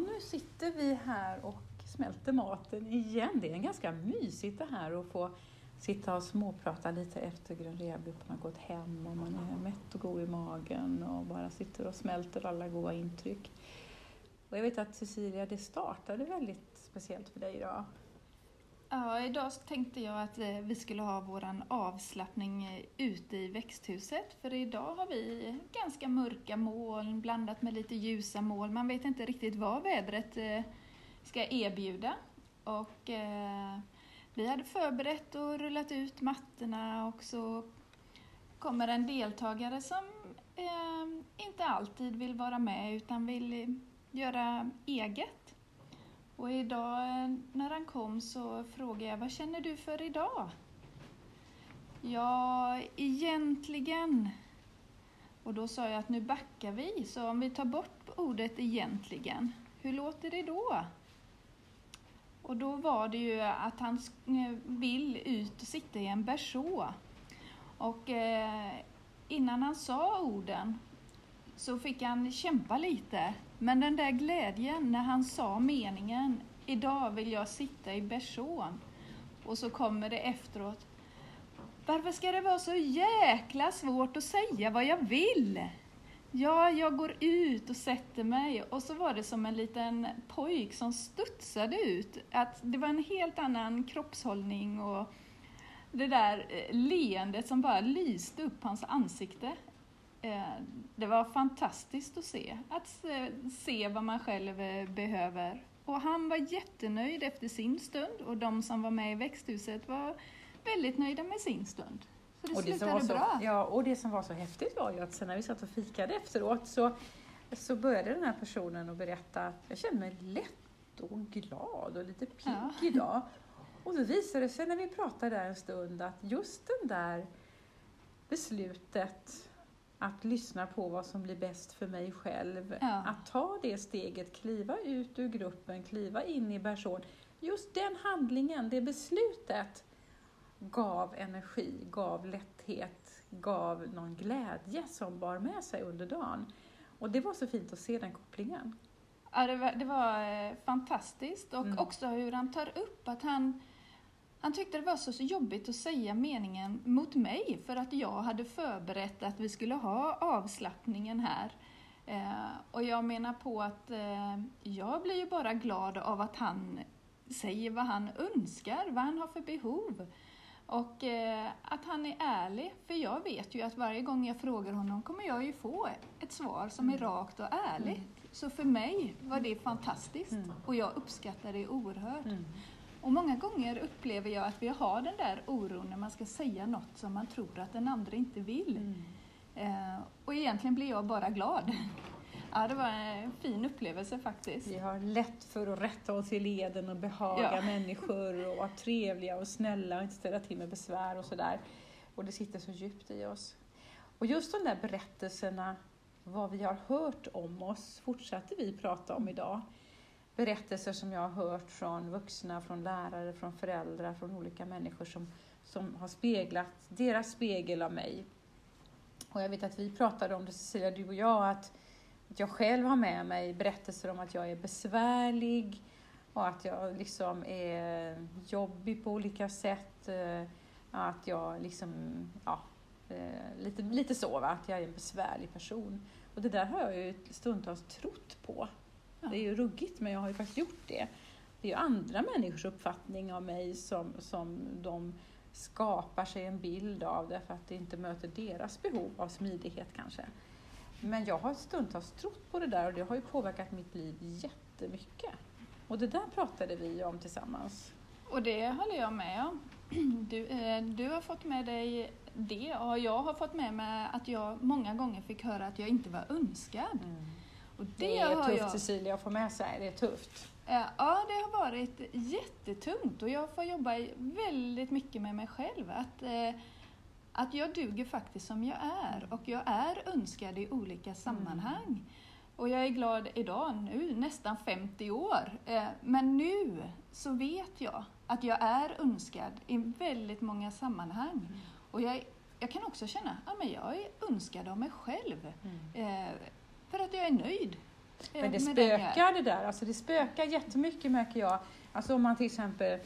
nu sitter vi här och smälter maten igen. Det är ganska mysigt det här att få sitta och småprata lite efter grön rehagruppen har gått hem och man är mätt och god i magen och bara sitter och smälter alla goda intryck. Och jag vet att Cecilia, det startade väldigt speciellt för dig idag. Ja, idag tänkte jag att eh, vi skulle ha våran avslappning eh, ute i växthuset. För idag har vi ganska mörka moln blandat med lite ljusa moln. Man vet inte riktigt vad vädret eh, ska erbjuda. Och vi hade förberett och rullat ut mattorna och så kommer en deltagare som inte alltid vill vara med utan vill göra eget. Och idag eh, när han kom så frågade jag, vad känner du för idag? Ja, egentligen. Och då sa jag att nu backar vi, så om vi tar bort ordet egentligen, hur låter det då? Och då var det ju att han eh, vill ut och sitta i en berså. Och eh, innan han sa orden så fick han kämpa lite. Men den där glädjen när han sa meningen, idag vill jag sitta i bersån. Och så kommer det efteråt, varför ska det vara så jäkla svårt att säga vad jag vill? Ja, jag går ut och sätter mig och så var det som en liten pojk som studsade ut. Att det var en helt annan kroppshållning och det där eh, leendet som bara lyste upp hans ansikte. Eh, det var fantastiskt att se, att se vad man själv eh, behöver. Och han var jättenöjd efter sin stund och de som var med i växthuset var väldigt nöjda med sin stund. Så det, och det slutade så, bra. Ja, och det som var så häftigt var ju att sen när vi satt och fikade efteråt så, så började den här personen att berätta att jag känner mig lätt och glad och lite pigg ja. idag. Och då visade det sig när vi pratade där en stund att just den där beslutet att lyssna på vad som blir bäst för mig själv. Ja. Att ta det steget, kliva ut ur gruppen, kliva in i person. Just den handlingen, det beslutet gav energi, gav lätthet, gav någon glädje som bar med sig under dagen. Och det var så fint att se den kopplingen. Ja, det var, det var eh, fantastiskt och mm. också hur han tar upp att han han tyckte det var så jobbigt att säga meningen mot mig för att jag hade förberett att vi skulle ha avslappningen här. Eh, och jag menar på att eh, jag blir ju bara glad av att han säger vad han önskar, vad han har för behov. Och eh, att han är ärlig, för jag vet ju att varje gång jag frågar honom kommer jag ju få ett svar som är mm. rakt och ärligt. Mm. Så för mig var det fantastiskt mm. och jag uppskattar det oerhört. Och många gånger upplever jag att vi har den där oron när man ska säga något som man tror att den andra inte vill. Mm. Eh, och egentligen blir jag bara glad. Ja, det var en fin upplevelse faktiskt. Vi har lätt för att rätta oss i leden och behaga ja. människor och vara trevliga och snälla och inte ställa till med besvär och sådär. Och det sitter så djupt i oss. Och just de där berättelserna, vad vi har hört om oss, fortsatte vi prata om idag berättelser som jag har hört från vuxna, från lärare, från föräldrar, från olika människor som, som har speglat deras spegel av mig. Och jag vet att vi pratade om det, Cecilia, du och jag, att, att jag själv har med mig berättelser om att jag är besvärlig och att jag liksom är jobbig på olika sätt. Eh, att jag liksom, ja, eh, lite, lite så, va? att jag är en besvärlig person. Och det där har jag ju stundtals trott på. Det är ju ruggigt, men jag har ju faktiskt gjort det. Det är ju andra människors uppfattning av mig som, som de skapar sig en bild av därför att det inte möter deras behov av smidighet kanske. Men jag har stundtals trott på det där och det har ju påverkat mitt liv jättemycket. Och det där pratade vi om tillsammans. Och det håller jag med om. Du, eh, du har fått med dig det och jag har fått med mig att jag många gånger fick höra att jag inte var önskad. Mm. Och det, det är tufft jag... Cecilia att få med sig, det är tufft. Ja, det har varit jättetungt och jag får jobba väldigt mycket med mig själv. Att, eh, att jag duger faktiskt som jag är och jag är önskad i olika sammanhang. Mm. Och jag är glad idag, nu nästan 50 år, eh, men nu så vet jag att jag är önskad i väldigt många sammanhang. Mm. Och jag, jag kan också känna att ja, jag är önskad av mig själv. Mm. Eh, för att jag är nöjd. Men det spökar det där, alltså det spökar jättemycket märker jag. Alltså om man till exempel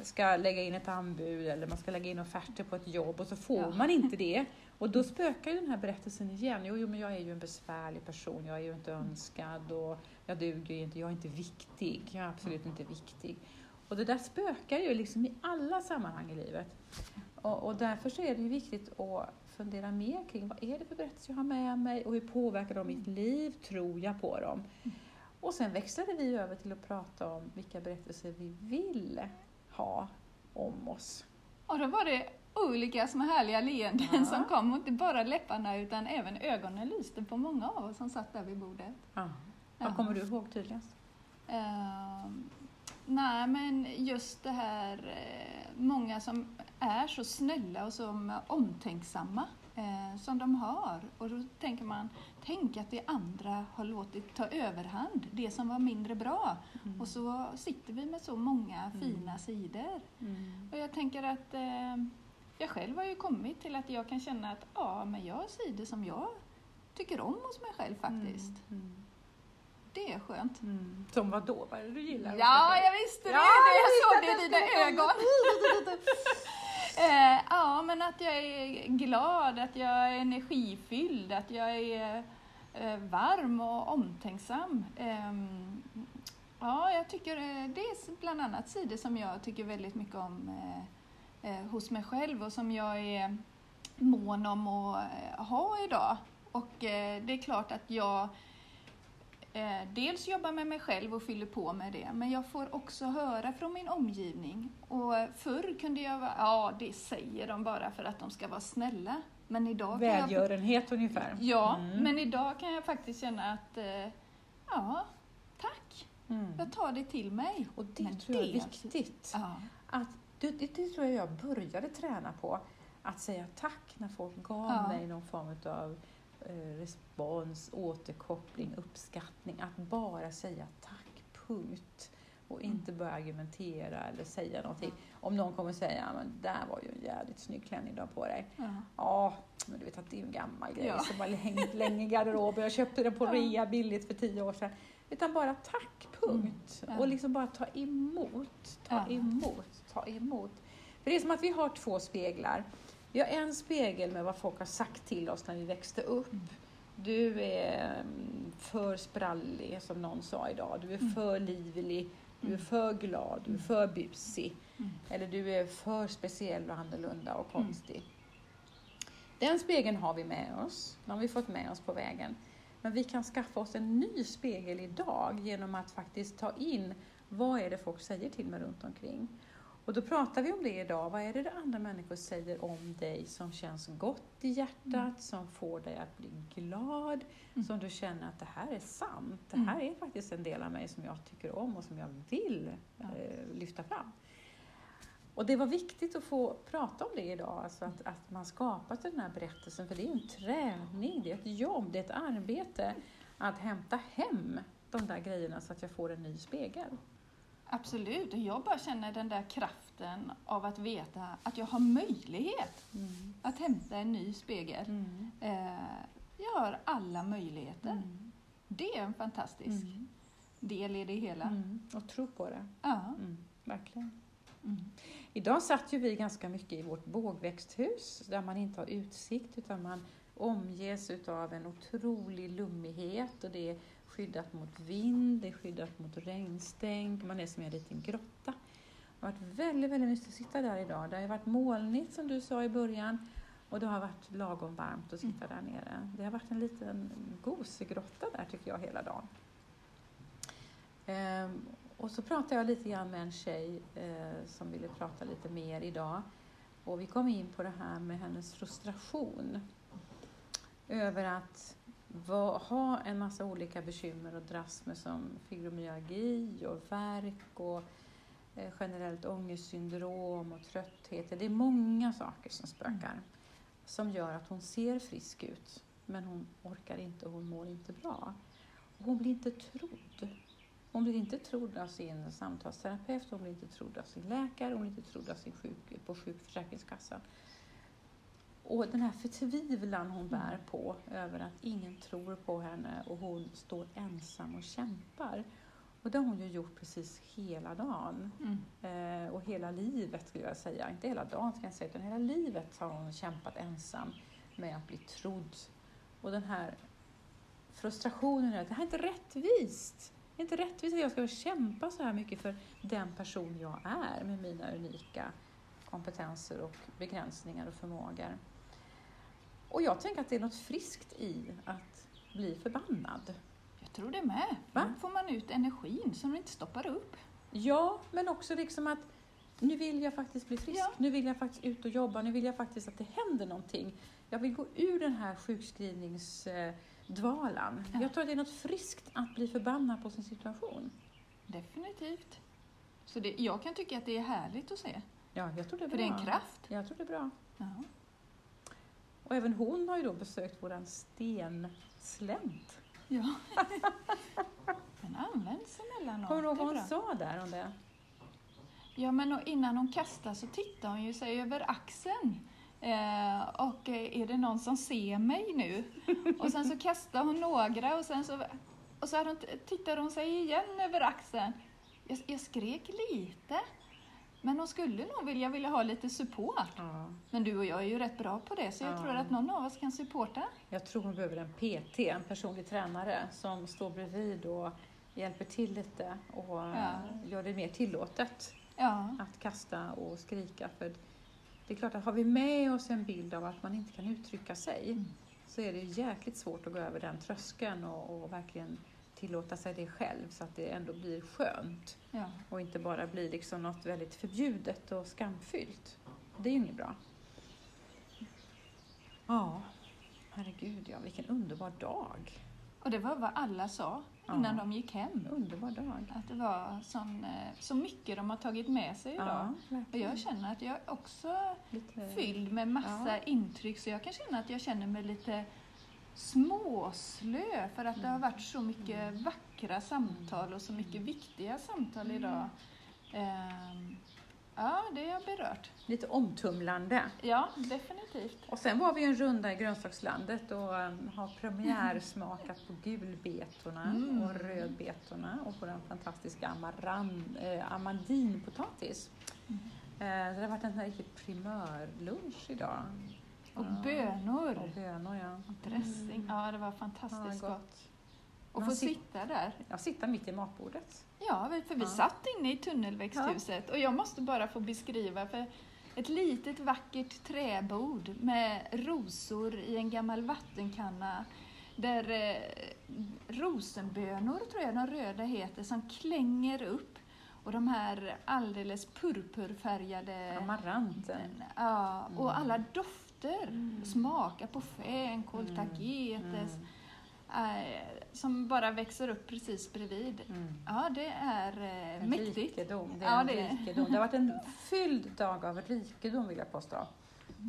ska lägga in ett anbud eller man ska lägga in offerter på ett jobb och så får Ja. man inte det. Och då spökar ju den här berättelsen igen. Jo, jo, men jag är ju en besvärlig person, jag är ju inte önskad och jag duger ju inte, jag är inte viktig, jag är absolut inte viktig. Och det där spökar ju liksom i alla sammanhang i livet. Och, och därför så är det ju viktigt att fundera mer kring vad är det för berättelser jag har med mig och hur påverkar de mitt liv? Tror jag på dem? Och sen växlade vi över till att prata om vilka berättelser vi vill ha om oss. Och då var det olika små härliga leenden Ja. som kom, och inte bara läpparna utan även ögonen lyste på många av oss som satt där vid bordet. Ja. Ja. Vad kommer du ihåg tydligast? Ehm, nej, men just det här, eh, många som är så snälla och som omtänksamma eh, som de har. Och då tänker man, tänk att det andra har låtit ta överhand, det som var mindre bra. Och så sitter vi med så många fina sidor. Mm. Och jag tänker att eh, jag själv har ju kommit till att jag kan känna att ja, men jag har sidor som jag tycker om hos mig själv faktiskt. Mm. Det är skönt. Mm. Som vad då? Vad är det du gillar? Ja, jag visste det! Ja, jag jag såg det i dina ögon. Eh, ja, men att jag är glad, att jag är energifylld, att jag är eh, varm och omtänksam. Ehm, ja, jag tycker eh, det är bland annat sidor som jag tycker väldigt mycket om hos mig själv och som jag är mån om att ha idag. Och det är klart att jag eh, dels jobbar med mig själv och fyller på med det, men jag får också höra från min omgivning. Och förr kunde jag vara, ja det säger de bara för att de ska vara snälla. Men idag kan jag, Välgörenhet ungefär. ja, Mm. men idag kan jag faktiskt känna att, eh, ja, tack, Mm. jag tar det till mig. Och det Men tror jag är viktigt. Ja, Att, det, det, tror jag jag började träna på. Att säga tack när folk gav Ja. mig någon form av respons, återkoppling, uppskattning. Att bara säga tack, punkt. Och Mm. inte börja argumentera eller säga någonting. Om någon kommer säga, men där var ju en jävligt snygg klänning du har på dig. ja. Ja, men du vet att det är en gammal grej Ja. som har hängt länge i garderoben. Jag köpte den på rea billigt för tio år sedan. Utan bara tack, punkt. Mm. Och liksom bara ta emot, ta emot, ta emot. För det är som att vi har två speglar. Vi har en spegel med vad folk har sagt till oss när vi växte upp. Mm. Du är mm, för sprallig, som någon sa idag. Du är Mm. för livlig, du är för glad, du är för busig. Eller du är för speciell och annorlunda och konstig. Den spegeln har vi med oss, den har vi fått med oss på vägen. Men vi kan skaffa oss en ny spegel idag genom att faktiskt ta in vad är det folk säger till mig runt omkring. Och då pratar vi om det idag. Vad är det andra människor säger om dig som känns gott i hjärtat, Mm. som får dig att bli glad, Mm. som du känner att det här är sant. Det Mm. här är faktiskt en del av mig som jag tycker om och som jag vill Ja. eh, lyfta fram. Och det var viktigt att få prata om det idag, alltså att, att man skapat den här berättelsen, för det är en träning, det är ett jobb, det är ett arbete att hämta hem de där grejerna så att jag får en ny spegel. Absolut, och jag bara känner den där kraften av att veta att jag har möjlighet att hämta en ny spegel. Mm. Eh, jag har alla möjligheter. Mm. Det är en fantastisk Mm. del i det hela. Mm. Och tro på det. Ja. Mm. Verkligen. Mm. Idag satt ju vi ganska mycket i vårt bågväxthus där man inte har utsikt utan man omges utav en otrolig lummighet och det är skyddat mot vind, det är skyddat mot regnstänk, man är som i en liten grotta. Det har varit väldigt, väldigt mysigt att sitta där idag. Det har ju varit molnigt som du sa i början och det har varit lagom varmt att sitta där nere. Det har varit en liten gosegrotta där tycker jag hela dagen. Ehm, och så pratade jag lite grann med en tjej eh, som ville prata lite mer idag. Och vi kom in på det här med hennes frustration över att va, ha en massa olika bekymmer och dras med som fibromyalgi och värk och eh, generellt ångestsyndrom och trötthet. Det är många saker som spökar som gör att hon ser frisk ut men hon orkar inte och hon mår inte bra. Och hon blir inte trodd. Hon blir inte trodd av sin samtalsterapeut, hon blir inte trodd av sin läkare, hon blir inte trodd av sin sjuk, på sjukförsäkringskassan. Och den här förtvivlan hon bär på över att ingen tror på henne och hon står ensam och kämpar. Och det har hon ju gjort precis hela dagen. Mm. Eh, och hela livet skulle jag säga. Inte hela dagen ska jag säga, utan hela livet har hon kämpat ensam med att bli trodd. Och den här frustrationen är att det här är inte rättvist. Det är inte rättvist att jag ska kämpa så här mycket för den person jag är med mina unika kompetenser och begränsningar och förmågor. Och jag tänker att det är något friskt i att bli förbannad. Jag tror det med. Va? Då får man ut energin som inte stoppar upp. Ja, men också liksom att nu vill jag faktiskt bli frisk. Ja. Nu vill jag faktiskt ut och jobba. Nu vill jag faktiskt att det händer någonting. Jag vill gå ur den här sjukskrivningsdvalan. Ja. Jag tror att det är något friskt att bli förbannad på sin situation. Definitivt. Så det, jag kan tycka att det är härligt att se. Ja, jag tror det är För bra. det är en kraft. Jag tror det är bra. Ja. Och även hon har ju då besökt våran stenslänt. ja. Den används emellanåt. Kommer du ihåg vad hon bra. sa där om det? Ja, men innan hon kastar så tittar hon ju sig över axeln. Eh, och eh, är det någon som ser mig nu? Och sen så kastar hon några och sen så, och så hon, tittade hon sig igen över axeln. Jag, jag skrek lite. Men hon skulle nog vilja, vilja ha lite support. Ja. Men du och jag är ju rätt bra på det, så jag Ja. tror att någon av oss kan supporta. Jag tror hon behöver en PT, en personlig tränare, som står bredvid och hjälper till lite och Ja. gör det mer tillåtet att kasta och skrika. För det är klart att har vi med oss en bild av att man inte kan uttrycka sig Mm. så är det jäkligt svårt att gå över den tröskeln och, och verkligen tillåta sig det själv så att det ändå blir skönt ja. och inte bara blir liksom något väldigt förbjudet och skamfyllt. Det är ju inget bra. Ja, herregud ja, vilken underbar dag. Och det var vad alla sa innan Ja. de gick hem. Underbar dag. Att det var sån, eh, så mycket de har tagit med sig idag. Ja, Och jag känner att jag också Lite... fylld med massa Ja. intryck så jag kan känna att jag känner mig lite småslö för att det har varit så mycket vackra samtal och så mycket viktiga samtal Mm. idag. Ehm, ja, det har berört. Lite omtumlande. Ja, definitivt. Och sen var vi en runda i grönsakslandet och um, har premiärsmakat på gulbetorna Mm. och rödbetorna och på den fantastiska amaran, eh, amandinpotatis. Mm. Eh, det har varit en riktig primörlunch idag. Och Ja. bönor. Och bönor ja. Dressing. Ja, det var Ja, fantastiskt gott. gott. Och Man få sit- sitta där. Jag sitter mitt i matbordet. Ja, för vi Ja. satt inne i tunnelväxthuset och jag måste bara få beskriva för ett litet vackert träbord med rosor i en gammal vattenkanna där eh, rosenbönor, tror jag de röda heter, som klänger upp och de här alldeles purpurfärgade Amaranten. Ja, och Mm. alla dofter. Mm. Smaka på fänkål, Mm. tagetes, Mm. eh, som bara växer upp precis bredvid. Mm. Ja, det är eh, En mäktigt. rikedom. Det är Ja, en det rikedom. Det har varit en fylld dag av rikedom vill jag påstå.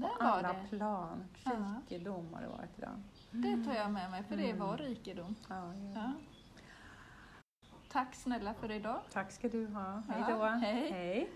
På alla det. plan. Ja. Rikedom har det varit idag. Det tar jag med mig, för det Mm. var rikedom. Ja, ja. Ja. Tack snälla för idag. Tack ska du ha. Hej Ja, då. hej. hej.